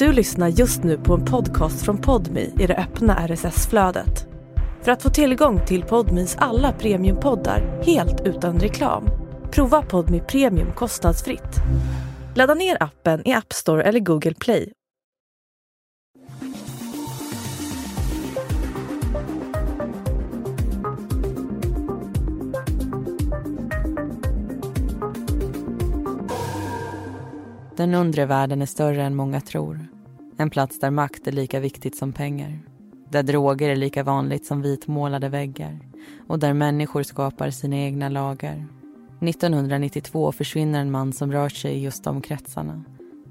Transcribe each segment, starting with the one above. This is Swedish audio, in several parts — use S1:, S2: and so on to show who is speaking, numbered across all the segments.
S1: Du lyssnar just nu på en podcast från Podmi i det öppna RSS-flödet. För att få tillgång till Podmis alla premiumpoddar helt utan reklam, prova Podmi Premium kostnadsfritt. Ladda ner appen i App Store eller Google Play.
S2: Den undre världen är större än många tror. En plats där makt är lika viktigt som pengar. Där droger är lika vanligt som vitmålade väggar. Och där människor skapar sina egna lagar. 1992 försvinner en man som rört sig i just de kretsarna.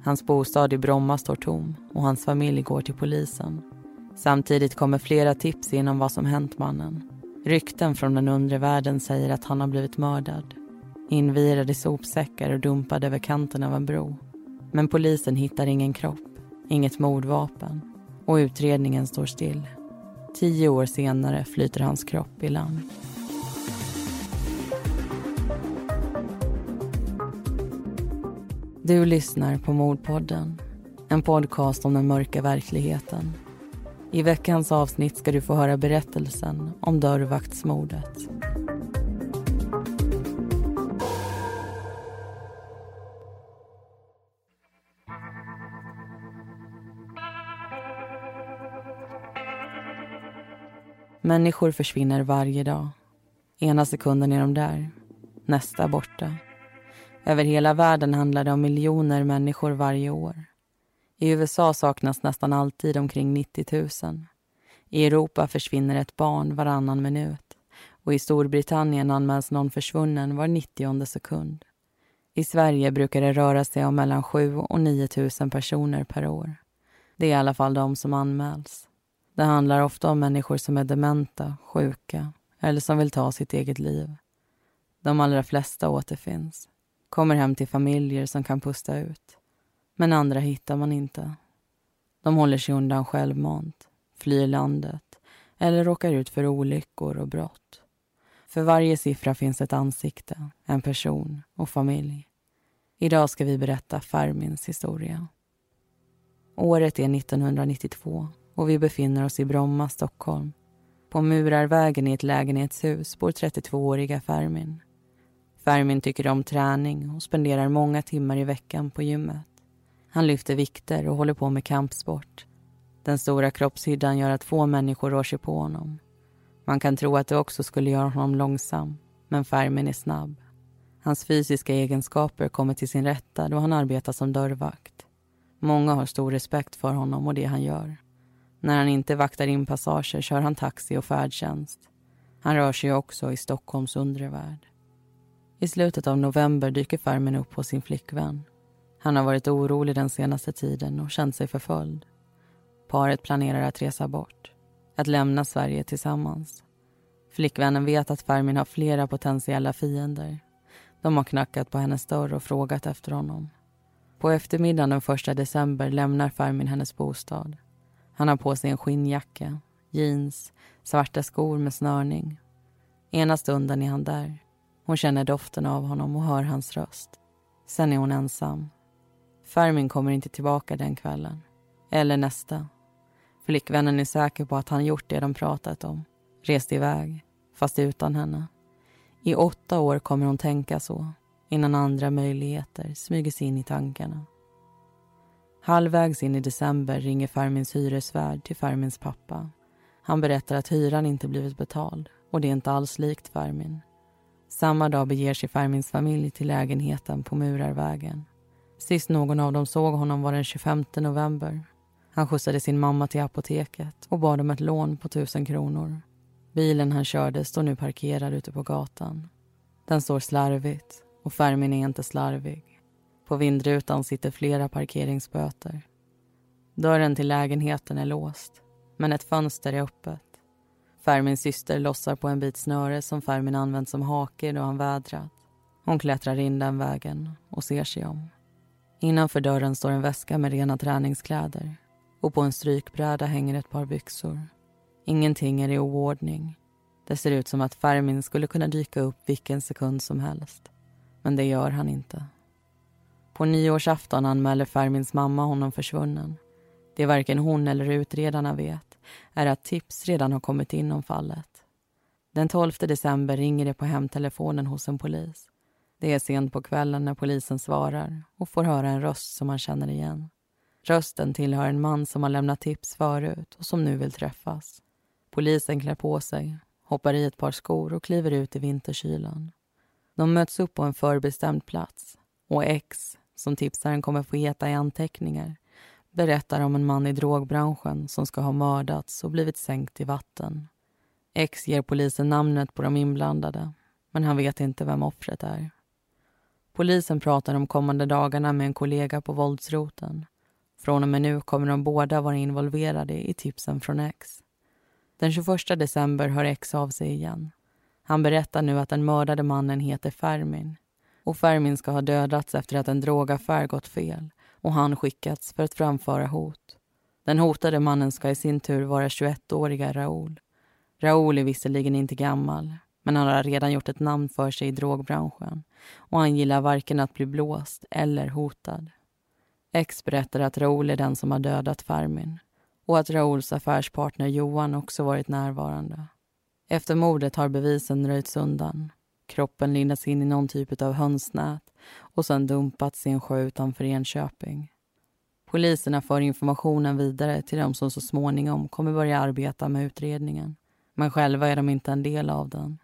S2: Hans bostad i Bromma står tom och hans familj går till polisen. Samtidigt kommer flera tips in om vad som hänt mannen. Rykten från den undre världen säger att han har blivit mördad. Invirad i sopsäckar och dumpad över kanten av en bro. Men polisen hittar ingen kropp, inget mordvapen och utredningen står still. Tio år senare flyter hans kropp i land. Du lyssnar på Mordpodden, en podcast om den mörka verkligheten. I veckans avsnitt ska du få höra berättelsen om dörrvaktsmordet. Människor försvinner varje dag. Ena sekunden är de där, nästa borta. Över hela världen handlar det om miljoner människor varje år. I USA saknas nästan alltid omkring 90 000. I Europa försvinner ett barn varannan minut och i Storbritannien anmäls någon försvunnen var 90 sekund. I Sverige brukar det röra sig om mellan 7 och 9 000 personer per år. Det är i alla fall de som anmäls. Det handlar ofta om människor som är dementa, sjuka eller som vill ta sitt eget liv. De allra flesta återfinns, kommer hem till familjer som kan pusta ut. Men andra hittar man inte. De håller sig undan självmant, flyr landet eller råkar ut för olyckor och brott. För varje siffra finns ett ansikte, en person och familj. Idag ska vi berätta Fermins historia. Året är 1992 och vi befinner oss i Bromma, Stockholm. På Murarvägen i ett lägenhetshus bor 32-åriga Fermin. Fermin tycker om träning och spenderar många timmar i veckan på gymmet. Han lyfter vikter och håller på med kampsport. Den stora kroppshyddan gör att få människor rör sig på honom. Man kan tro att det också skulle göra honom långsam, men Fermin är snabb. Hans fysiska egenskaper kommer till sin rätta då han arbetar som dörrvakt. Många har stor respekt för honom och det han gör. När han inte vaktar in passager kör han taxi och färdtjänst. Han rör sig också i Stockholms undre värld. I slutet av november dyker Fermin upp hos sin flickvän. Han har varit orolig den senaste tiden och känt sig förföljd. Paret planerar att resa bort, att lämna Sverige tillsammans. Flickvännen vet att Fermin har flera potentiella fiender. De har knackat på hennes dörr och frågat efter honom. På eftermiddagen den 1 december lämnar Fermin hennes bostad. Han har på sig en skinnjacka, jeans, svarta skor med snörning. Ena stunden är han där. Hon känner doften av honom och hör hans röst. Sen är hon ensam. Fermin kommer inte tillbaka den kvällen. Eller nästa. Flickvännen är säker på att han gjort det de pratat om. Rest iväg, fast utan henne. I åtta år kommer hon tänka så innan andra möjligheter smyger sig in i tankarna. Halvvägs in i december ringer Fermins hyresvärd till Fermins pappa. Han berättar att hyran inte blivit betald och det är inte alls likt Fermin. Samma dag beger sig Fermins familj till lägenheten på Murarvägen. Sist någon av dem såg honom var den 25 november. Han skjutsade sin mamma till apoteket och bad om ett lån på tusen kronor. Bilen han körde står nu parkerad ute på gatan. Den står slarvigt och Fermin är inte slarvig. På vindrutan sitter flera parkeringsböter. Dörren till lägenheten är låst, men ett fönster är öppet. Fermins syster lossar på en bit snöre som Fermin använt som hake då han vädrat. Hon klättrar in den vägen och ser sig om. Innanför dörren står en väska med rena träningskläder och på en strykbräda hänger ett par byxor. Ingenting är i oordning. Det ser ut som att Fermin skulle kunna dyka upp vilken sekund som helst. Men det gör han inte. På nyårsafton anmäler Fermins mamma honom försvunnen. Det varken hon eller utredarna vet är att tips redan har kommit in om fallet. Den 12 december ringer det på hemtelefonen hos en polis. Det är sent på kvällen när polisen svarar och får höra en röst som man känner igen. Rösten tillhör en man som har lämnat tips förut och som nu vill träffas. Polisen klär på sig, hoppar i ett par skor och kliver ut i vinterkylan. De möts upp på en förbestämd plats och X, som tipsaren kommer få heta i anteckningar, berättar om en man i drogbranschen som ska ha mördats och blivit sänkt i vatten. X ger polisen namnet på de inblandade, men han vet inte vem offret är. Polisen pratar de kommande dagarna med en kollega på våldsroten. Från och med nu kommer de båda vara involverade i tipsen från X. Den 21 december hör X av sig igen. Han berättar nu att den mördade mannen heter Fermin. Och Fermin ska ha dödats efter att en drogaffär gått fel och han skickats för att framföra hot. Den hotade mannen ska i sin tur vara 21-åriga Raoul. Raoul är visserligen inte gammal, men han har redan gjort ett namn för sig i drogbranschen och han gillar varken att bli blåst eller hotad. X berättar att Raoul är den som har dödat Fermin och att Raouls affärspartner Johan också varit närvarande. Efter mordet har bevisen röjts undan. Kroppen lindats in i någon typ av hönsnät och sen dumpats i en sjö utanför Enköping. Poliserna för informationen vidare till de som så småningom kommer börja arbeta med utredningen. Men själva är de inte en del av den.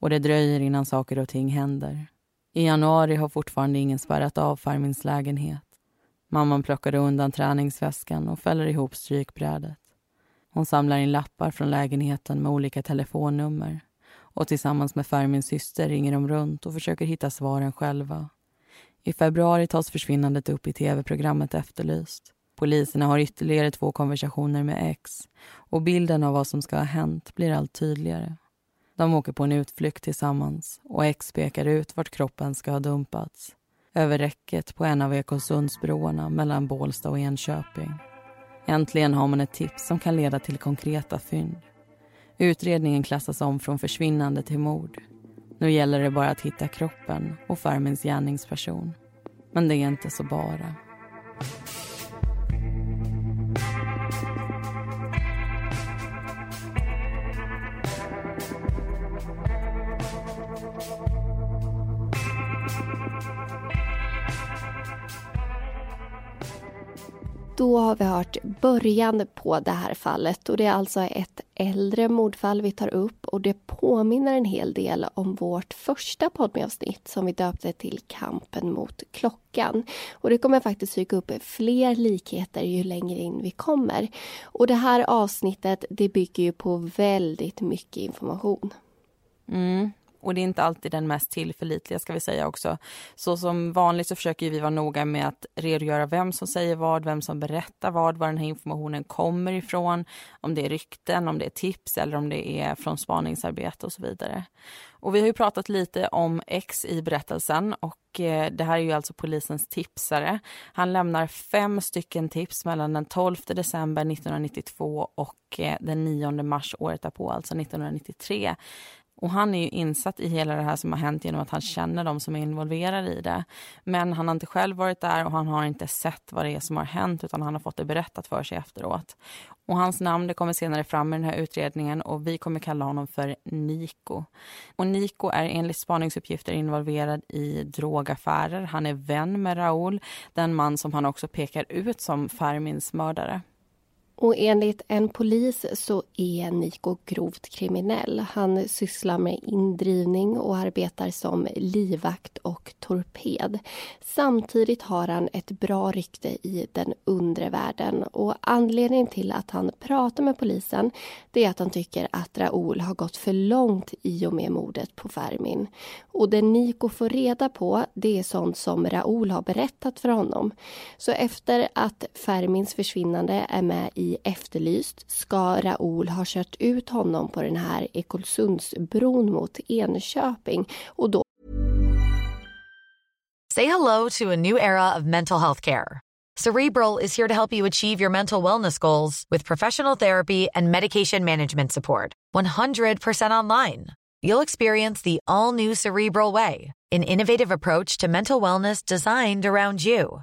S2: Och det dröjer innan saker och ting händer. I januari har fortfarande ingen spärrat av Farmins lägenhet. Mamman plockade undan träningsväskan och fäller ihop strykbrädet. Hon samlar in lappar från lägenheten med olika telefonnummer och tillsammans med Fermins syster ringer de runt och försöker hitta svaren själva. I februari tas försvinnandet upp i tv-programmet Efterlyst. Poliserna har ytterligare två konversationer med X och bilden av vad som ska ha hänt blir allt tydligare. De åker på en utflykt tillsammans och X pekar ut vart kroppen ska ha dumpats. Över räcket på en av Ekosundsbroarna mellan Bålsta och Enköping. Äntligen har man ett tips som kan leda till konkreta fynd. Utredningen klassas om från försvinnande till mord. Nu gäller det bara att hitta kroppen och Fermins gärningsperson. Men det är inte så bara.
S3: Då har vi hört början på det här fallet och det är alltså ett äldre mordfall vi tar upp och det påminner en hel del om vårt första poddavsnitt som vi döpte till Kampen mot klockan. Och det kommer faktiskt dyka upp fler likheter ju längre in vi kommer. Och det här avsnittet det bygger ju på väldigt mycket information.
S2: Mm, och det är inte alltid den mest tillförlitliga ska vi säga också. Så som vanligt så försöker vi vara noga med att redogöra vem som säger vad, vem som berättar vad, var den här informationen kommer ifrån, om det är rykten, om det är tips eller om det är från spaningsarbete och så vidare. Och vi har ju pratat lite om X i berättelsen och eh, det här är ju alltså polisens tipsare. Han lämnar fem stycken tips mellan den 12 december 1992 och eh, den 9 mars året därpå, alltså 1993. Och han är ju insatt i hela det här som har hänt genom att han känner de som är involverade i det. Men han har inte själv varit där och han har inte sett vad det är som har hänt utan han har fått det berättat för sig efteråt. Och hans namn det kommer senare fram i den här utredningen och vi kommer kalla honom för Niko. Och Niko är enligt spaningsuppgifter involverad i drogaffärer. Han är vän med Raoul, den man som han också pekar ut som Fermins mördare.
S3: Och enligt en polis så är Niko grovt kriminell. Han sysslar med indrivning och arbetar som livvakt och torped. Samtidigt har han ett bra rykte i den undre världen och anledningen till att han pratar med polisen det är att han tycker att Raoul har gått för långt i och med mordet på Fermin. Och det Niko får reda på det är sånt som Raoul har berättat för honom. Så efter att Fermins försvinnande är med i Efterlyst ska Raoul ha kört ut honom på den här Ekolsundsbron mot Enköping och då
S4: Say hello to a new era of mental health care. Cerebral is here to help you achieve your mental wellness goals with professional therapy and medication management support. 100% online. You'll experience the all new Cerebral way, an innovative approach to mental wellness designed around you.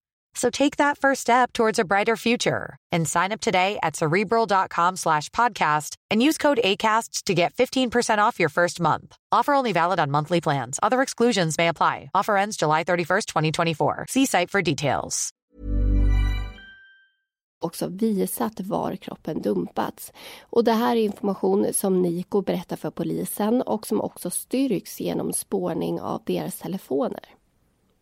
S4: So take that first step towards a brighter future and sign up today at cerebral.com slash podcast and use code ACasts to get 15% off your first month. Offer only valid on monthly plans. Other exclusions may apply. Offer ends July 31st, 2024. See site for details.
S3: också visat var kroppen dumpats. Och det här är information som Niko berättar för polisen och som också styrks genom spårning av deras telefoner.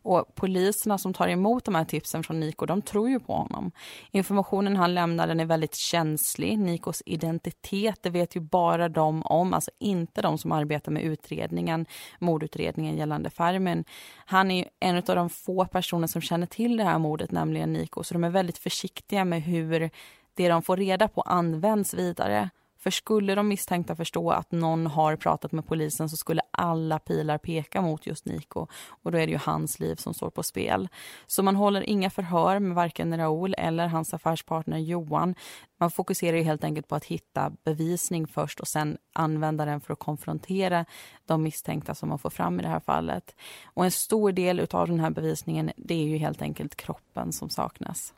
S2: Och poliserna som tar emot de här tipsen från Niko, de tror ju på honom. Informationen han lämnar den är väldigt känslig. Nikos identitet, det vet ju bara de om, alltså inte de som arbetar med utredningen, mordutredningen gällande Farmen. Han är en av de få personer som känner till det här mordet, nämligen Niko, så de är väldigt försiktiga med hur det de får reda på används vidare. För skulle de misstänkta förstå att någon har pratat med polisen så skulle alla pilar peka mot just Niko och då är det ju hans liv som står på spel. Så man håller inga förhör med varken Raoul eller hans affärspartner Johan. Man fokuserar ju helt enkelt på att hitta bevisning först och sen använda den för att konfrontera de misstänkta som man får fram i det här fallet. Och en stor del av den här bevisningen det är ju helt enkelt kroppen som saknas.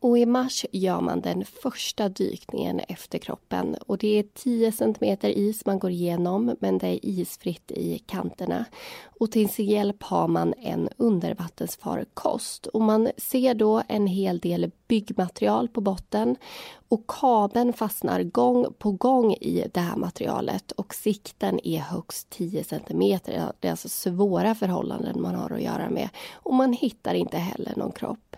S3: Och i mars gör man den första dykningen efter kroppen. Och Det är 10 centimeter is man går igenom, men det är isfritt i kanterna. Och Till sin hjälp har man en undervattensfarkost. Och man ser då en hel del byggmaterial på botten. Och Kabeln fastnar gång på gång i det här materialet och sikten är högst 10 centimeter. Det är alltså svåra förhållanden man har att göra med. Och man hittar inte heller någon kropp.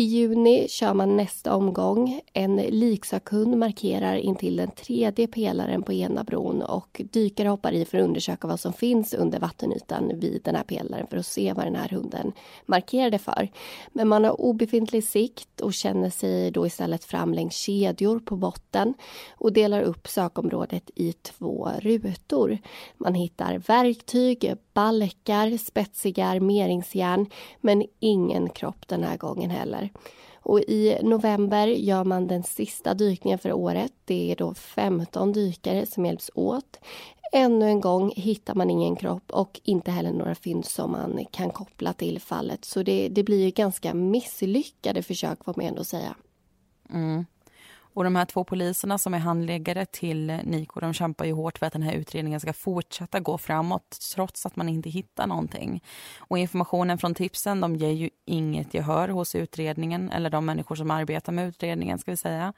S3: I juni kör man nästa omgång. En liksakund markerar intill den tredje pelaren på ena bron och dykare hoppar i för att undersöka vad som finns under vattenytan vid den här pelaren för att se vad den här hunden markerade för. Men man har obefintlig sikt och känner sig då istället fram längs kedjor på botten och delar upp sökområdet i två rutor. Man hittar verktyg, balkar, spetsiga armeringsjärn men ingen kropp den här gången heller. Och I november gör man den sista dykningen för året. Det är då 15 dykare som hjälps åt. Ännu en gång hittar man ingen kropp och inte heller några fynd som man kan koppla till fallet. Så det, det blir ju ganska misslyckade försök får man ändå säga.
S2: Mm. Och de här två poliserna som är handläggare till Niko, de kämpar ju hårt för att den här utredningen ska fortsätta gå framåt trots att man inte hittar någonting. Och informationen från tipsen, de ger ju inget gehör hos utredningen eller de människor som arbetar med utredningen ska vi säga.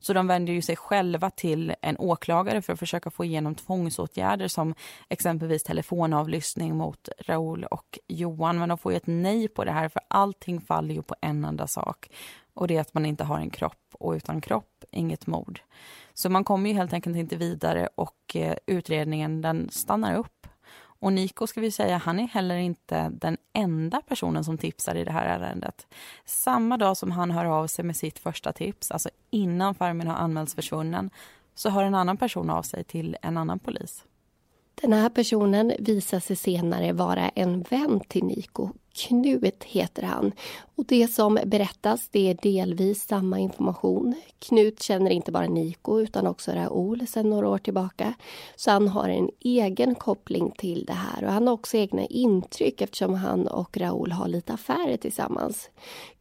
S2: Så de vänder ju sig själva till en åklagare för att försöka få igenom tvångsåtgärder som exempelvis telefonavlyssning mot Raoul och Johan. Men de får ju ett nej på det här för allting faller ju på en enda sak och det är att man inte har en kropp och utan kropp inget mord. Så man kommer ju helt enkelt inte vidare och eh, utredningen den stannar upp. Och Niko ska vi säga, han är heller inte den enda personen som tipsar i det här ärendet. Samma dag som han hör av sig med sitt första tips, alltså innan farmen har anmälts försvunnen, så hör en annan person av sig till en annan polis.
S3: Den här personen visar sig senare vara en vän till Niko. Knut heter han. Och Det som berättas det är delvis samma information. Knut känner inte bara Niko utan också Raoul sedan några år tillbaka. Så han har en egen koppling till det här och han har också egna intryck eftersom han och Raoul har lite affärer tillsammans.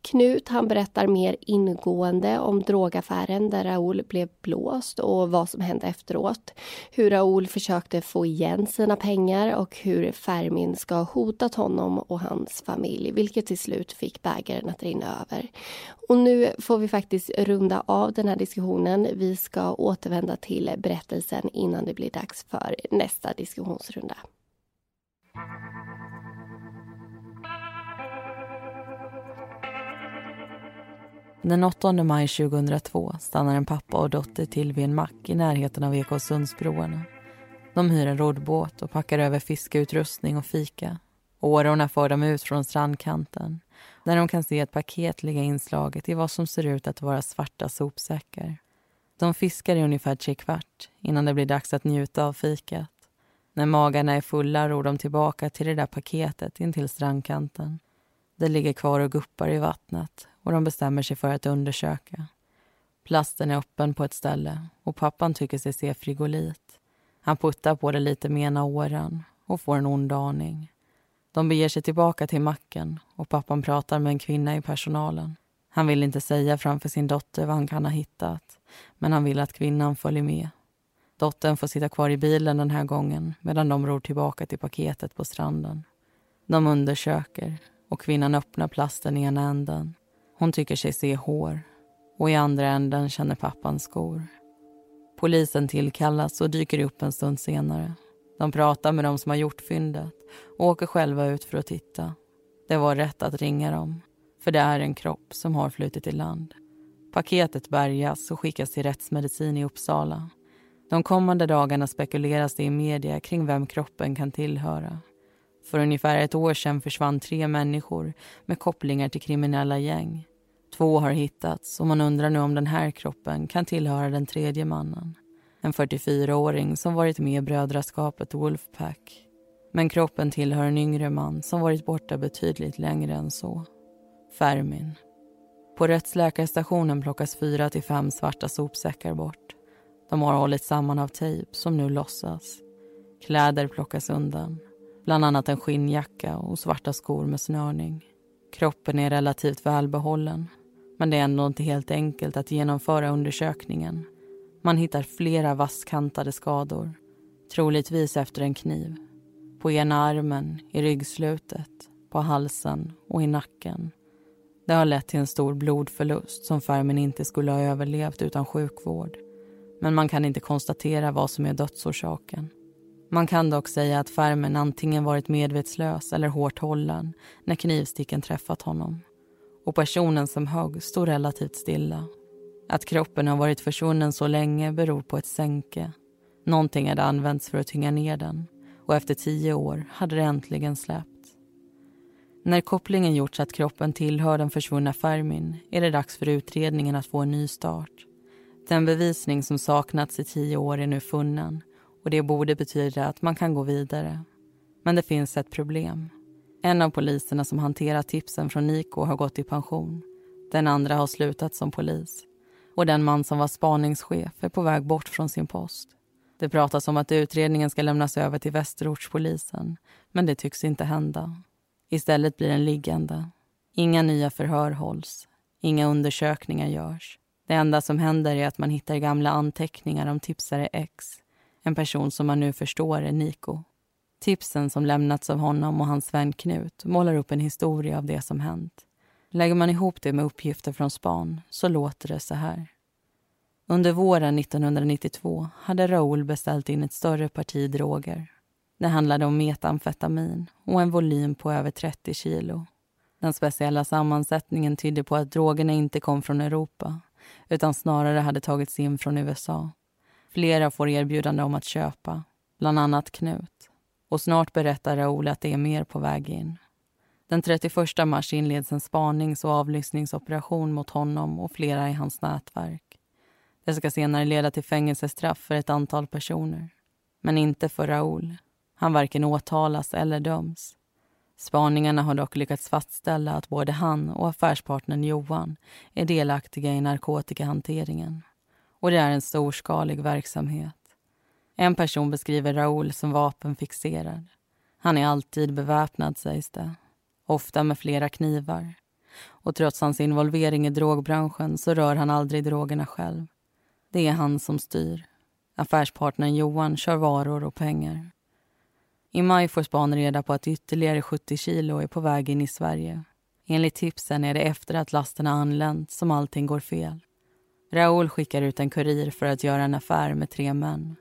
S3: Knut han berättar mer ingående om drogaffären där Raoul blev blåst och vad som hände efteråt. Hur Raoul försökte få igen sina pengar och hur Fermin ska ha hotat honom och hans familj vilket till slut fick bägaren att rinna över. Och nu får vi faktiskt runda av den här diskussionen. Vi ska återvända till berättelsen innan det blir dags för nästa diskussionsrunda.
S2: Den 8 maj 2002 stannar en pappa och dotter till vid en mack i närheten av Ekosundsbroarna. De hyr en roddbåt och packar över fiskeutrustning och fika. Årorna för dem ut från strandkanten när de kan se ett paket ligga inslaget i vad som ser ut att vara svarta sopsäckar. De fiskar i ungefär tre kvart innan det blir dags att njuta av fikat. När magarna är fulla ror de tillbaka till det där paketet in till strandkanten. Det ligger kvar och guppar i vattnet och de bestämmer sig för att undersöka. Plasten är öppen på ett ställe och pappan tycker sig se frigolit. Han puttar på det lite med ena åren och får en ond aning. De beger sig tillbaka till macken och pappan pratar med en kvinna i personalen. Han vill inte säga framför sin dotter vad han kan ha hittat men han vill att kvinnan följer med. Dottern får sitta kvar i bilen den här gången medan de ror tillbaka till paketet på stranden. De undersöker och kvinnan öppnar plasten i ena änden. Hon tycker sig se hår och i andra änden känner pappan skor. Polisen tillkallas och dyker upp en stund senare. De pratar med dem som har gjort fyndet och åker själva ut för att titta. Det var rätt att ringa dem, för det är en kropp som har flutit i land. Paketet bärgas och skickas till rättsmedicin i Uppsala. De kommande dagarna spekuleras det i media kring vem kroppen kan tillhöra. För ungefär ett år sedan försvann tre människor med kopplingar till kriminella gäng. Två har hittats och man undrar nu om den här kroppen kan tillhöra den tredje mannen. En 44-åring som varit med i brödraskapet Wolfpack. Men kroppen tillhör en yngre man som varit borta betydligt längre än så. Fermin. På rättsläkarstationen plockas fyra till fem svarta sopsäckar bort. De har hållits samman av tejp som nu lossas. Kläder plockas undan. Bland annat en skinnjacka och svarta skor med snörning. Kroppen är relativt välbehållen men det är ändå inte helt enkelt att genomföra undersökningen. Man hittar flera vasskantade skador, troligtvis efter en kniv. På ena armen, i ryggslutet, på halsen och i nacken. Det har lett till en stor blodförlust som Fermin inte skulle ha överlevt utan sjukvård. Men man kan inte konstatera vad som är dödsorsaken. Man kan dock säga att Fermin antingen varit medvetslös eller hårt hållen när knivsticken träffat honom och personen som högg stod relativt stilla. Att kroppen har varit försvunnen så länge beror på ett sänke. Någonting hade använts för att tynga ner den och efter tio år hade det äntligen släppt. När kopplingen gjorts att kroppen tillhör den försvunna Fermin är det dags för utredningen att få en ny start. Den bevisning som saknats i tio år är nu funnen och det borde betyda att man kan gå vidare. Men det finns ett problem. En av poliserna som hanterat tipsen från Niko har gått i pension. Den andra har slutat som polis. Och den man som var spaningschef är på väg bort från sin post. Det pratas om att utredningen ska lämnas över till Västerortspolisen men det tycks inte hända. Istället blir den liggande. Inga nya förhör hålls. Inga undersökningar görs. Det enda som händer är att man hittar gamla anteckningar om tipsare X. En person som man nu förstår är Niko. Tipsen som lämnats av honom och hans vän Knut målar upp en historia av det som hänt. Lägger man ihop det med uppgifter från span så låter det så här. Under våren 1992 hade Raoul beställt in ett större parti droger. Det handlade om metamfetamin och en volym på över 30 kilo. Den speciella sammansättningen tydde på att drogerna inte kom från Europa utan snarare hade tagits in från USA. Flera får erbjudande om att köpa, bland annat Knut. Och snart berättar Raoul att det är mer på väg in. Den 31 mars inleds en spanings och avlyssningsoperation mot honom och flera i hans nätverk. Det ska senare leda till fängelsestraff för ett antal personer. Men inte för Raoul. Han varken åtalas eller döms. Spaningarna har dock lyckats fastställa att både han och affärspartnern Johan är delaktiga i narkotikahanteringen. Och det är en storskalig verksamhet. En person beskriver Raoul som vapenfixerad. Han är alltid beväpnad, sägs det. Ofta med flera knivar. Och trots hans involvering i drogbranschen så rör han aldrig drogerna själv. Det är han som styr. Affärspartnern Johan kör varor och pengar. I maj får Span reda på att ytterligare 70 kilo är på väg in i Sverige. Enligt tipsen är det efter att lasten har anlänt som allting går fel. Raoul skickar ut en kurir för att göra en affär med tre män.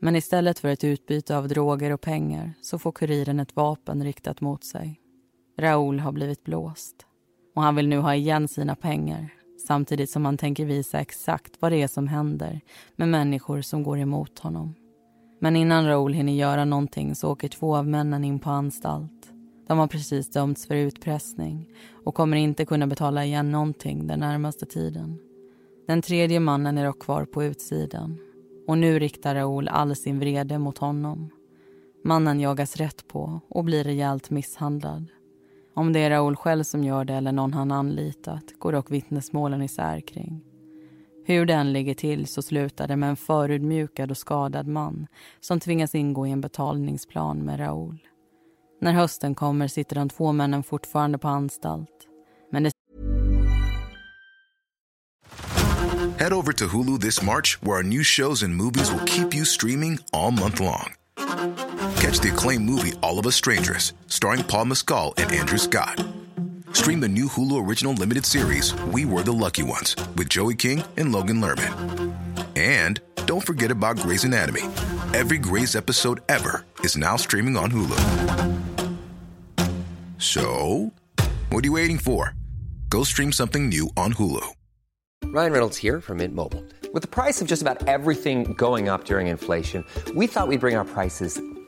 S2: Men istället för ett utbyte av droger och pengar så får kuriren ett vapen riktat mot sig. Raoul har blivit blåst och han vill nu ha igen sina pengar samtidigt som han tänker visa exakt vad det är som händer med människor som går emot honom. Men innan Raoul hinner göra någonting så åker två av männen in på anstalt. De har precis dömts för utpressning och kommer inte kunna betala igen någonting den närmaste tiden. Den tredje mannen är dock kvar på utsidan och nu riktar Raoul all sin vrede mot honom. Mannen jagas rätt på och blir rejält misshandlad. Om det är Raoul själv som gör det eller någon han anlitat går dock vittnesmålen isär kring. Hur den ligger till så slutar det med en förödmjukad och skadad man som tvingas ingå i en betalningsplan med Raoul. När hösten kommer sitter de två männen fortfarande på anstalt. Men det...
S5: Head over to Hulu this March where our new shows and movies will keep you streaming all month long. Catch the acclaimed movie All of Us Strangers starring Paul Mescal and Andrew Scott. Stream the new Hulu original limited series We Were the Lucky Ones with Joey King and Logan Lerman. And don't forget about Grey's Anatomy. Every Grey's episode ever is now streaming on Hulu. So, what are you waiting for? Go stream something new on Hulu.
S6: Ryan Reynolds here from Mint Mobile. With the price of just about everything going up during inflation, we thought we'd bring our prices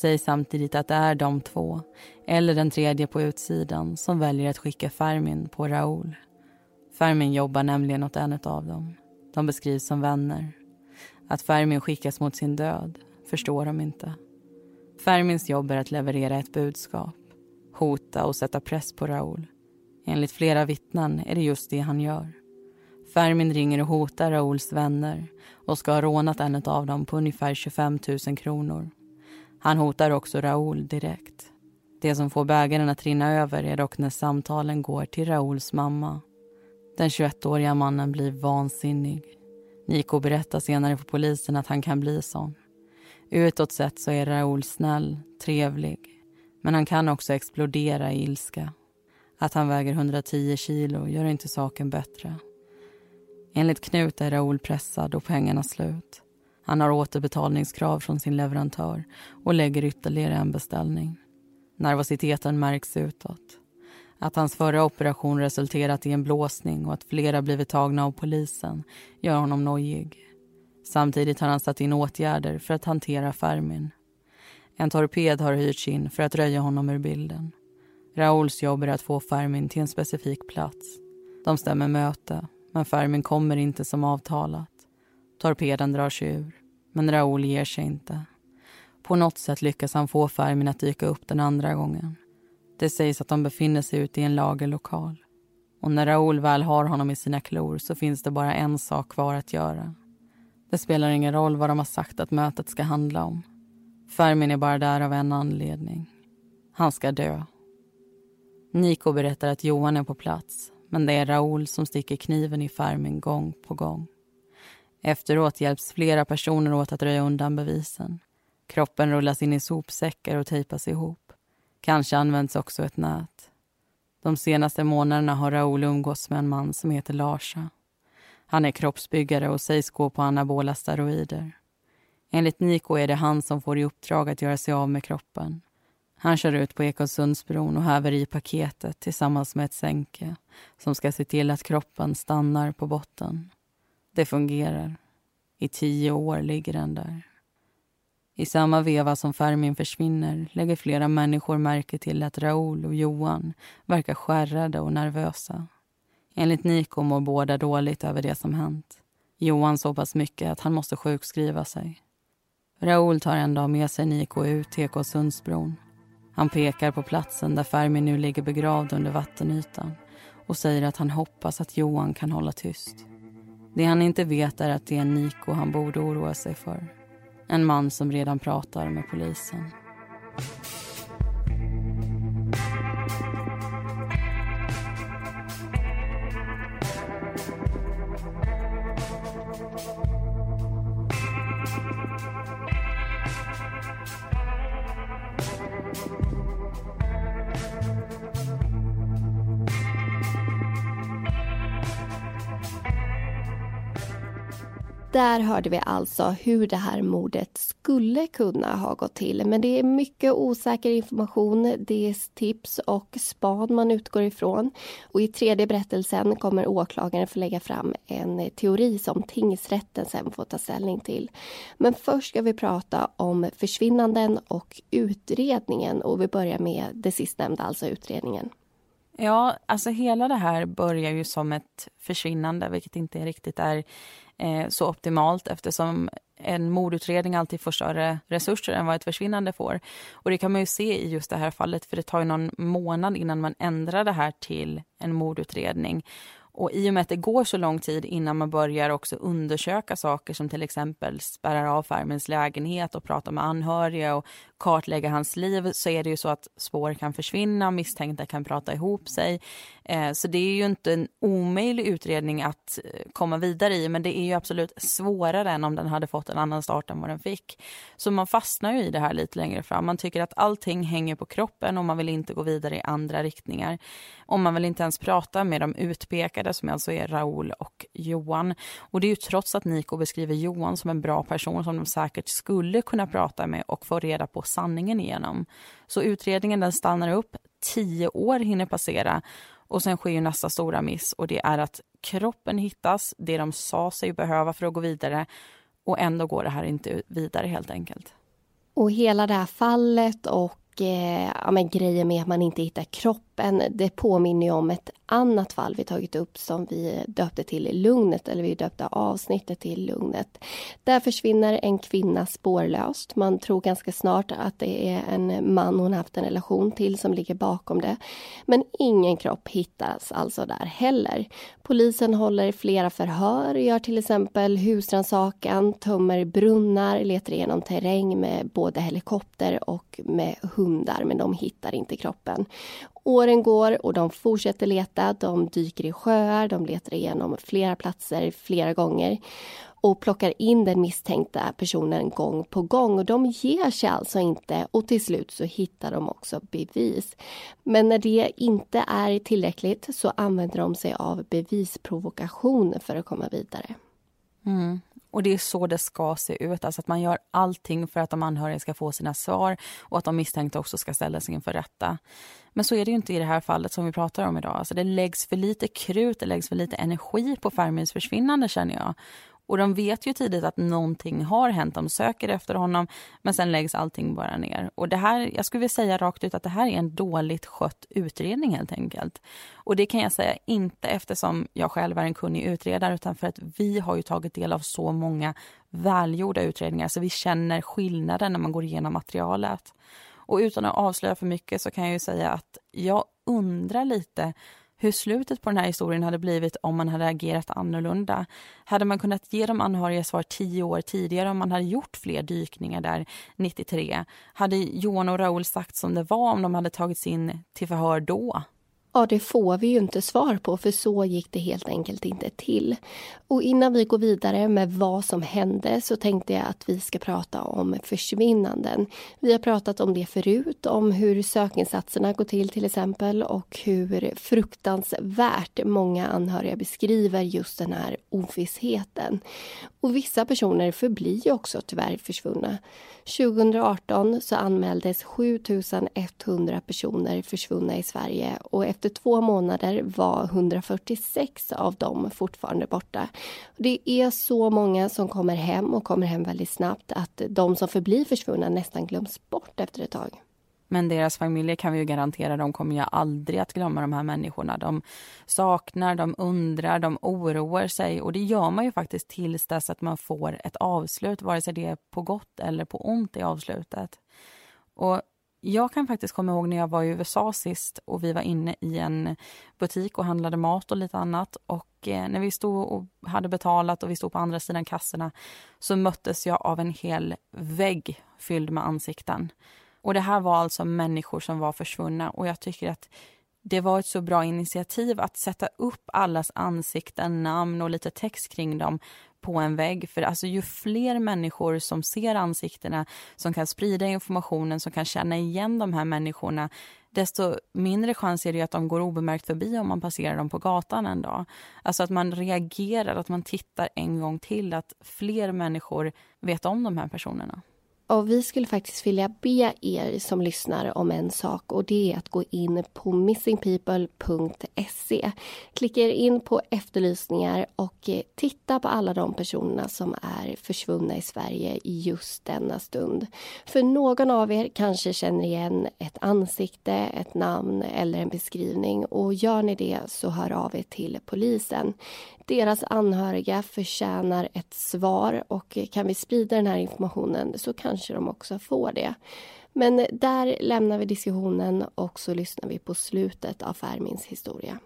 S2: säger samtidigt att det är de två, eller den tredje på utsidan, som väljer att skicka Fermin på Raoul. Fermin jobbar nämligen åt en av dem. De beskrivs som vänner. Att Fermin skickas mot sin död förstår de inte. Fermins jobb är att leverera ett budskap, hota och sätta press på Raoul. Enligt flera vittnen är det just det han gör. Fermin ringer och hotar Raouls vänner och ska ha rånat en av dem på ungefär 25 000 kronor. Han hotar också Raoul direkt. Det som får bägaren att rinna över är dock när samtalen går till Raouls mamma. Den 21-åriga mannen blir vansinnig. Nico berättar senare för polisen att han kan bli sån. Utåt sett så är Raoul snäll, trevlig. Men han kan också explodera i ilska. Att han väger 110 kilo gör inte saken bättre. Enligt Knut är Raoul pressad och pengarna slut. Han har återbetalningskrav från sin leverantör och lägger ytterligare en beställning. Nervositeten märks utåt. Att hans förra operation resulterat i en blåsning och att flera blivit tagna av polisen gör honom nojig. Samtidigt har han satt in åtgärder för att hantera Fermin. En torped har hyrts in för att röja honom ur bilden. Raouls jobb är att få Fermin till en specifik plats. De stämmer möte, men Fermin kommer inte som avtalat. Torpeden drar sig ur, men Raoul ger sig inte. På något sätt lyckas han få Fermin att dyka upp den andra gången. Det sägs att de befinner sig ute i en lagerlokal. Och när Raoul väl har honom i sina klor så finns det bara en sak kvar att göra. Det spelar ingen roll vad de har sagt att mötet ska handla om. Fermin är bara där av en anledning. Han ska dö. Nico berättar att Johan är på plats men det är Raoul som sticker kniven i Fermin gång på gång. Efteråt hjälps flera personer åt att röja undan bevisen. Kroppen rullas in i sopsäckar och tejpas ihop. Kanske används också ett nät. De senaste månaderna har Raoul umgåtts med en man som heter Larsa. Han är kroppsbyggare och sägs gå på anabola steroider. Enligt Niko är det han som får i uppdrag att göra sig av med kroppen. Han kör ut på Ekosundsbron och häver i paketet tillsammans med ett sänke som ska se till att kroppen stannar på botten. Det fungerar. I tio år ligger den där. I samma veva som Fermin försvinner lägger flera människor märke till att Raoul och Johan verkar skärrade och nervösa. Enligt Nico mår båda dåligt över det som hänt. Johan så pass mycket att han måste sjukskriva sig. Raoul tar en dag med sig Nico ut till Ekosundsbron. Han pekar på platsen där Fermin nu ligger begravd under vattenytan och säger att han hoppas att Johan kan hålla tyst. Det han inte vet är att det är Niko han borde oroa sig för. En man som redan pratar med polisen.
S3: Där hörde vi alltså hur det här mordet skulle kunna ha gått till. Men det är mycket osäker information, det är tips och span man utgår ifrån. Och i tredje berättelsen kommer åklagaren få lägga fram en teori som tingsrätten sen får ta ställning till. Men först ska vi prata om försvinnanden och utredningen och vi börjar med det sistnämnda, alltså utredningen.
S2: Ja, alltså hela det här börjar ju som ett försvinnande, vilket inte riktigt är eh, så optimalt eftersom en mordutredning alltid får större resurser än vad ett försvinnande får. Och det kan man ju se i just det här fallet, för det tar ju någon månad innan man ändrar det här till en mordutredning. Och i och med att det går så lång tid innan man börjar också undersöka saker som till exempel spärrar av farmens lägenhet och prata med anhöriga och kartlägga hans liv så är det ju så att spår kan försvinna, misstänkta kan prata ihop sig. Eh, så det är ju inte en omöjlig utredning att eh, komma vidare i men det är ju absolut svårare än om den hade fått en annan start än vad den fick. Så man fastnar ju i det här lite längre fram. Man tycker att allting hänger på kroppen och man vill inte gå vidare i andra riktningar. Och man vill inte ens prata med de utpekade som alltså är Raoul och Johan. Och det är ju trots att Nico beskriver Johan som en bra person som de säkert skulle kunna prata med och få reda på sanningen igenom. Så utredningen den stannar upp, tio år hinner passera och sen sker ju nästa stora miss och det är att kroppen hittas, det de sa sig behöva för att gå vidare och ändå går det här inte vidare helt enkelt.
S3: Och hela det här fallet och eh, ja, men grejen med att man inte hittar kroppen, det påminner ju om ett annat fall vi tagit upp som vi döpte till Lugnet, eller vi döpte avsnittet till Lugnet. Där försvinner en kvinna spårlöst. Man tror ganska snart att det är en man hon haft en relation till som ligger bakom det. Men ingen kropp hittas alltså där heller. Polisen håller flera förhör, gör till exempel husrannsakan, tömmer brunnar, letar igenom terräng med både helikopter och med hundar, men de hittar inte kroppen. Åren går och de fortsätter leta. De dyker i sjöar, de letar igenom flera platser flera gånger och plockar in den misstänkta personen gång på gång. Och De ger sig alltså inte och till slut så hittar de också bevis. Men när det inte är tillräckligt så använder de sig av bevisprovokation för att komma vidare.
S2: Mm. Och det är så det ska se ut, alltså att man gör allting för att de anhöriga ska få sina svar och att de misstänkta också ska ställas inför rätta. Men så är det ju inte i det här fallet som vi pratar om idag. Alltså det läggs för lite krut, det läggs för lite energi på Fermins försvinnande känner jag. Och de vet ju tidigt att någonting har hänt, de söker efter honom men sen läggs allting bara ner. Och det här, jag skulle vilja säga rakt ut att det här är en dåligt skött utredning helt enkelt. Och det kan jag säga inte eftersom jag själv är en kunnig utredare utan för att vi har ju tagit del av så många välgjorda utredningar så vi känner skillnaden när man går igenom materialet. Och utan att avslöja för mycket så kan jag ju säga att jag undrar lite hur slutet på den här historien hade blivit om man hade agerat annorlunda. Hade man kunnat ge de anhöriga svar tio år tidigare om man hade gjort fler dykningar där 93? Hade Johan och Raoul sagt som det var om de hade tagits in till förhör då?
S3: Ja, det får vi ju inte svar på för så gick det helt enkelt inte till. Och innan vi går vidare med vad som hände så tänkte jag att vi ska prata om försvinnanden. Vi har pratat om det förut, om hur sökinsatserna går till till exempel och hur fruktansvärt många anhöriga beskriver just den här ovissheten. Och vissa personer förblir ju också tyvärr försvunna. 2018 så anmäldes 7100 personer försvunna i Sverige och efter två månader var 146 av dem fortfarande borta. Det är så många som kommer hem och kommer hem väldigt snabbt att de som förblir försvunna nästan glöms bort efter ett tag.
S2: Men deras familjer kan vi ju garantera, de kommer ju aldrig att glömma de här människorna. De saknar, de undrar, de oroar sig och det gör man ju faktiskt tills dess att man får ett avslut, vare sig det är på gott eller på ont i avslutet. Och jag kan faktiskt komma ihåg när jag var i USA sist och vi var inne i en butik och handlade mat och lite annat. Och eh, när vi stod och hade betalat och vi stod på andra sidan kassorna så möttes jag av en hel vägg fylld med ansikten. Och det här var alltså människor som var försvunna och jag tycker att det var ett så bra initiativ att sätta upp allas ansikten, namn och lite text kring dem på en vägg. För alltså, ju fler människor som ser ansiktena, som kan sprida informationen, som kan känna igen de här människorna desto mindre chans är det att de går obemärkt förbi om man passerar dem på gatan en dag. Alltså att man reagerar, att man tittar en gång till, att fler människor vet om de här personerna.
S3: Och vi skulle faktiskt vilja be er som lyssnar om en sak och det är att gå in på missingpeople.se. Klicka er in på efterlysningar och eh, titta på alla de personerna som är försvunna i Sverige i just denna stund. För någon av er kanske känner igen ett ansikte, ett namn eller en beskrivning och gör ni det så hör av er till polisen. Deras anhöriga förtjänar ett svar och kan vi sprida den här informationen så kanske de också får det. Men där lämnar vi diskussionen och så lyssnar vi på slutet av Fermins historia.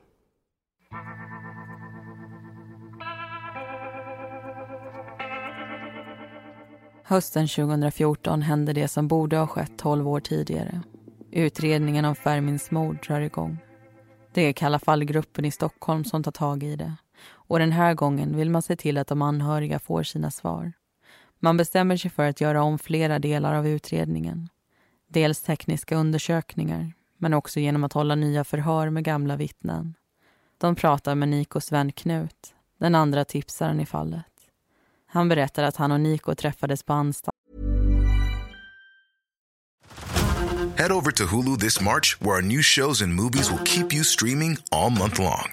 S2: Hösten 2014 hände det som borde ha skett 12 år tidigare. Utredningen om Fermins mord drar igång. Det är Kalla fallgruppen i Stockholm som tar tag i det. Och den här gången vill man se till att de anhöriga får sina svar. Man bestämmer sig för att göra om flera delar av utredningen. Dels tekniska undersökningar, men också genom att hålla nya förhör med gamla vittnen. De pratar med Nikos vän Knut, den andra tipsaren i fallet. Han berättar att han och Niko träffades på anstalt.
S5: Head over to Hulu this March, where our new shows and movies will keep you streaming all month long.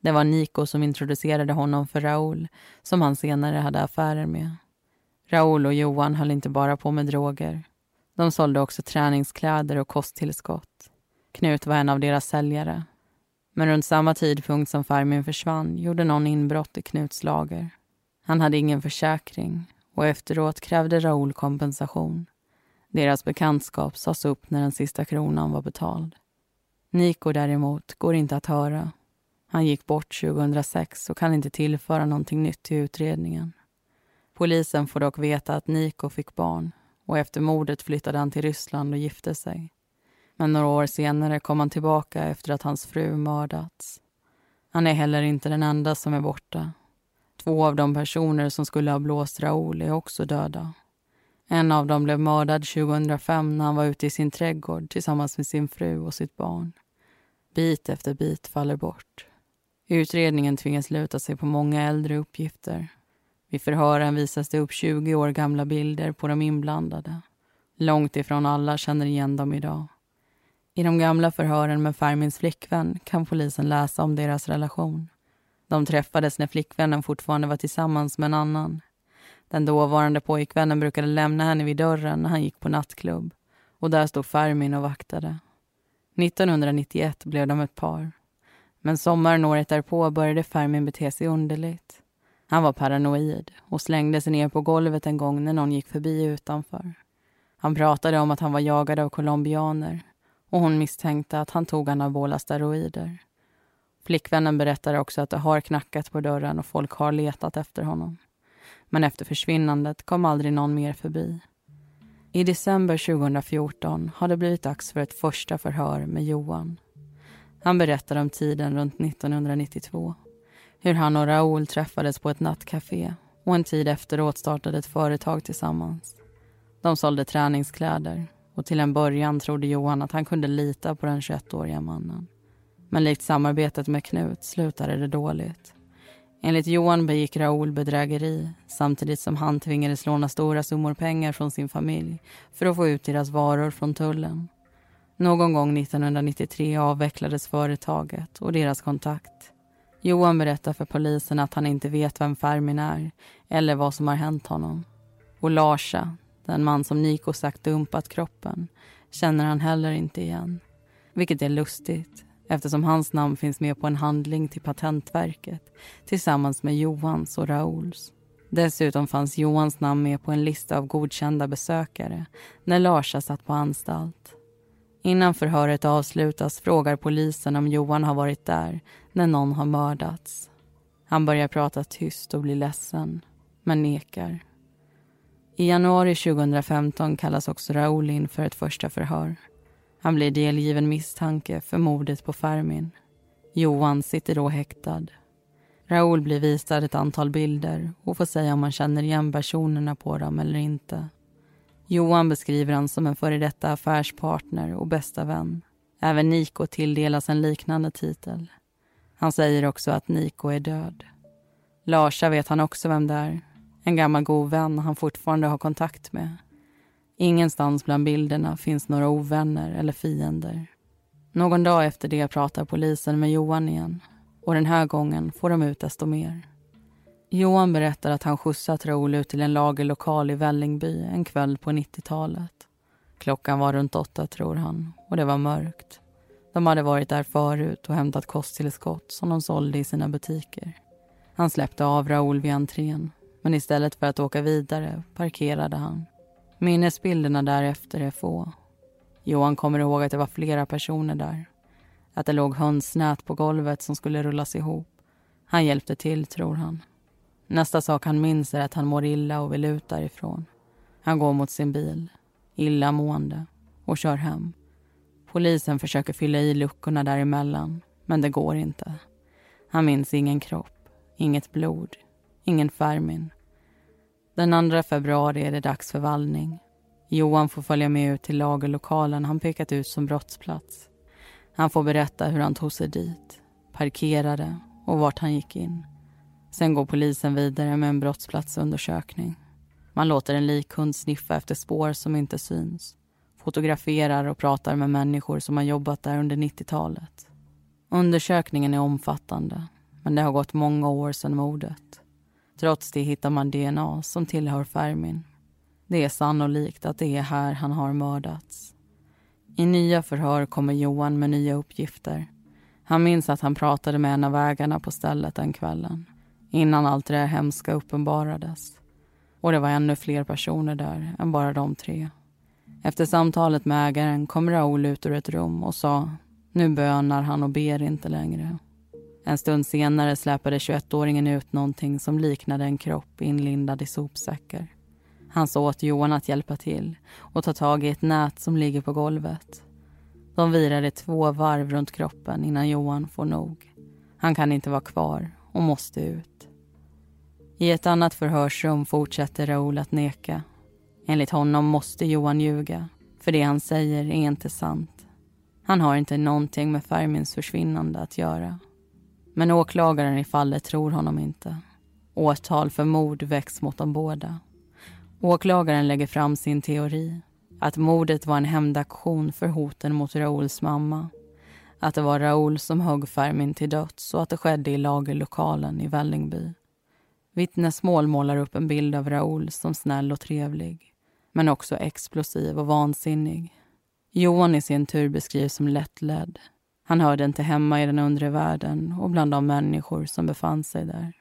S2: Det var Nico som introducerade honom för Raoul, som han senare hade affärer med. Raoul och Johan höll inte bara på med droger. De sålde också träningskläder och kosttillskott. Knut var en av deras säljare. Men runt samma tidpunkt som Farmin försvann gjorde någon inbrott i Knuts lager. Han hade ingen försäkring och efteråt krävde Raoul kompensation. Deras bekantskap sades upp när den sista kronan var betald. Nico däremot går inte att höra. Han gick bort 2006 och kan inte tillföra någonting nytt till utredningen. Polisen får dock veta att Niko fick barn och efter mordet flyttade han till Ryssland och gifte sig. Men några år senare kom han tillbaka efter att hans fru mördats. Han är heller inte den enda som är borta. Två av de personer som skulle ha blåst Raoul är också döda. En av dem blev mördad 2005 när han var ute i sin trädgård tillsammans med sin fru och sitt barn. Bit efter bit faller bort. Utredningen tvingas luta sig på många äldre uppgifter. Vid förhören visas det upp 20 år gamla bilder på de inblandade. Långt ifrån alla känner igen dem idag. I de gamla förhören med Fermins flickvän kan polisen läsa om deras relation. De träffades när flickvännen fortfarande var tillsammans med en annan. Den dåvarande pojkvännen brukade lämna henne vid dörren när han gick på nattklubb. Och där stod Fermin och vaktade. 1991 blev de ett par. Men sommaren året därpå började Fermin bete sig underligt. Han var paranoid och slängde sig ner på golvet en gång när någon gick förbi utanför. Han pratade om att han var jagad av colombianer och hon misstänkte att han tog anabola steroider. Flickvännen berättade också att det har knackat på dörren och folk har letat efter honom. Men efter försvinnandet kom aldrig någon mer förbi. I december 2014 har det blivit dags för ett första förhör med Johan. Han berättar om tiden runt 1992. Hur han och Raoul träffades på ett nattcafé och en tid efteråt startade ett företag tillsammans. De sålde träningskläder och till en början trodde Johan att han kunde lita på den 21-åriga mannen. Men likt samarbetet med Knut slutade det dåligt. Enligt Johan begick Raoul bedrägeri samtidigt som han tvingades låna stora summor pengar från sin familj för att få ut deras varor från tullen. Någon gång 1993 avvecklades företaget och deras kontakt. Johan berättar för polisen att han inte vet vem Fermin är eller vad som har hänt honom. Och Larsa, den man som Niko sagt dumpat kroppen, känner han heller inte igen. Vilket är lustigt eftersom hans namn finns med på en handling till Patentverket tillsammans med Johans och Rauls. Dessutom fanns Johans namn med på en lista av godkända besökare när Larsa satt på anstalt. Innan förhöret avslutas frågar polisen om Johan har varit där när någon har mördats. Han börjar prata tyst och blir ledsen, men nekar. I januari 2015 kallas också Raoul in för ett första förhör. Han blir delgiven misstanke för mordet på Fermin. Johan sitter då häktad. Raoul blir visad ett antal bilder och får säga om han känner igen personerna på dem eller inte. Johan beskriver han som en före detta affärspartner och bästa vän. Även Niko tilldelas en liknande titel. Han säger också att Niko är död. Larsa vet han också vem det är. En gammal god vän han fortfarande har kontakt med. Ingenstans bland bilderna finns några ovänner eller fiender. Någon dag efter det pratar polisen med Johan igen och den här gången får de ut desto mer. Johan berättar att han skjutsat Raoul ut till en lagerlokal i Vällingby en kväll på 90-talet. Klockan var runt åtta, tror han, och det var mörkt. De hade varit där förut och hämtat kosttillskott som de sålde i sina butiker. Han släppte av Raoul vid entrén, men istället för att åka vidare parkerade han. Minnesbilderna därefter är få. Johan kommer ihåg att det var flera personer där. Att det låg hönsnät på golvet som skulle rullas ihop. Han hjälpte till, tror han. Nästa sak han minns är att han mår illa och vill ut därifrån. Han går mot sin bil, illamående, och kör hem. Polisen försöker fylla i luckorna däremellan, men det går inte. Han minns ingen kropp, inget blod, ingen Fermin. Den 2 februari är det dags för vallning. Johan får följa med ut till lagerlokalen han pekat ut som brottsplats. Han får berätta hur han tog sig dit, parkerade och vart han gick in. Sen går polisen vidare med en brottsplatsundersökning. Man låter en likhund sniffa efter spår som inte syns. Fotograferar och pratar med människor som har jobbat där under 90-talet. Undersökningen är omfattande, men det har gått många år sedan mordet. Trots det hittar man DNA som tillhör Fermin. Det är sannolikt att det är här han har mördats. I nya förhör kommer Johan med nya uppgifter. Han minns att han pratade med en av ägarna på stället den kvällen innan allt det där hemska uppenbarades. Och det var ännu fler personer där än bara de tre. Efter samtalet med ägaren kom Raoul ut ur ett rum och sa nu bönar han och ber inte längre. En stund senare släpade 21-åringen ut någonting som liknade en kropp inlindad i sopsäckar. Han sa åt Johan att hjälpa till och ta tag i ett nät som ligger på golvet. De virade två varv runt kroppen innan Johan får nog. Han kan inte vara kvar och måste ut. I ett annat förhörsrum fortsätter Raoul att neka. Enligt honom måste Johan ljuga, för det han säger är inte sant. Han har inte någonting med Fermins försvinnande att göra. Men åklagaren i fallet tror honom inte. Åtal för mord väcks mot de båda. Åklagaren lägger fram sin teori. Att mordet var en hämndaktion för hoten mot Raouls mamma. Att det var Raoul som högg Fermin till döds och att det skedde i lagerlokalen i Vällingby. Vittnesmål målar upp en bild av Raoul som snäll och trevlig men också explosiv och vansinnig. Johan i sin tur beskrivs som lättledd. Han hörde inte hemma i den undre världen och bland de människor som befann sig där.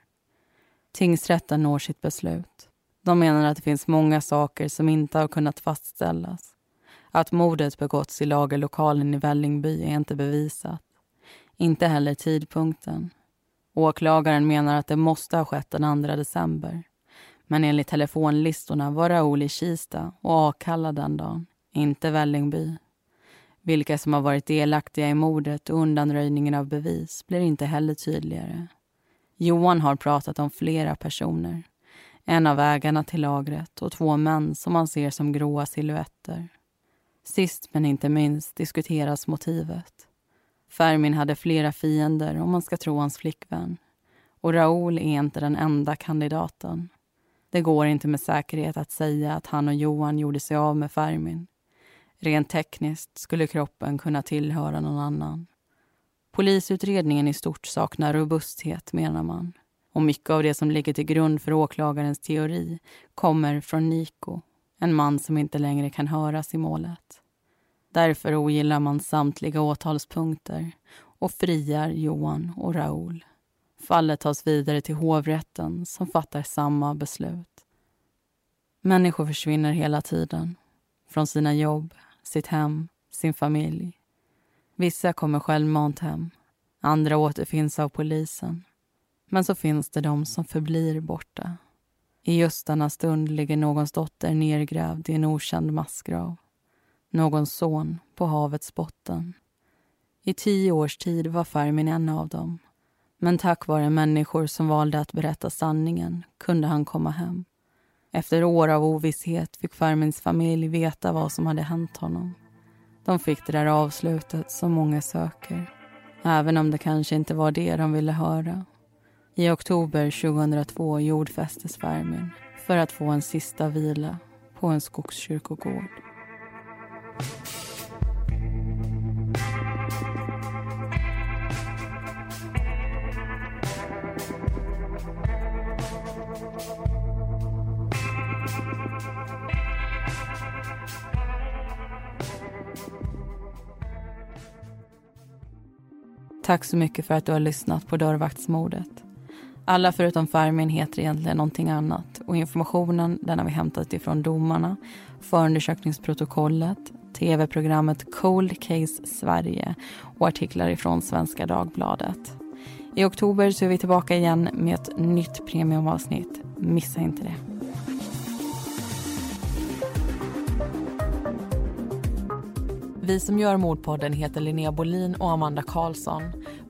S2: Tingsrätten når sitt beslut. De menar att det finns många saker som inte har kunnat fastställas. Att mordet begåtts i lagerlokalen i Vällingby är inte bevisat. Inte heller tidpunkten. Åklagaren menar att det måste ha skett den 2 december. Men enligt telefonlistorna var Raoul i Kista och Akalla den dagen, inte Vällingby. Vilka som har varit delaktiga i mordet och undanröjningen av bevis blir inte heller tydligare. Johan har pratat om flera personer. En av ägarna till lagret och två män som han ser som gråa silhuetter. Sist men inte minst diskuteras motivet. Fermin hade flera fiender om man ska tro hans flickvän. Och Raoul är inte den enda kandidaten. Det går inte med säkerhet att säga att han och Johan gjorde sig av med Fermin. Rent tekniskt skulle kroppen kunna tillhöra någon annan. Polisutredningen i stort saknar robusthet, menar man. Och mycket av det som ligger till grund för åklagarens teori kommer från Niko, en man som inte längre kan höras i målet. Därför ogillar man samtliga åtalspunkter och friar Johan och Raoul. Fallet tas vidare till hovrätten som fattar samma beslut. Människor försvinner hela tiden. Från sina jobb, sitt hem, sin familj. Vissa kommer självmant hem. Andra återfinns av polisen. Men så finns det de som förblir borta. I just denna stund ligger någons dotter nergrävd i en okänd massgrav. Någons son på havets botten. I tio års tid var Fermin en av dem. Men tack vare människor som valde att berätta sanningen kunde han komma hem. Efter år av ovisshet fick Fermins familj veta vad som hade hänt honom. De fick det där avslutet som många söker. Även om det kanske inte var det de ville höra. I oktober 2002 jordfästes Fermin för att få en sista vila på en skogskyrkogård. Tack så mycket för att du har lyssnat på dörrvaktsmordet. Alla förutom Fermin heter egentligen någonting annat och informationen den har vi hämtat ifrån domarna, förundersökningsprotokollet, tv-programmet Cold Case Sverige och artiklar ifrån Svenska Dagbladet. I oktober så är vi tillbaka igen med ett nytt premiumavsnitt. Missa inte det. Vi som gör Mordpodden heter Linnea Bolin och Amanda Karlsson.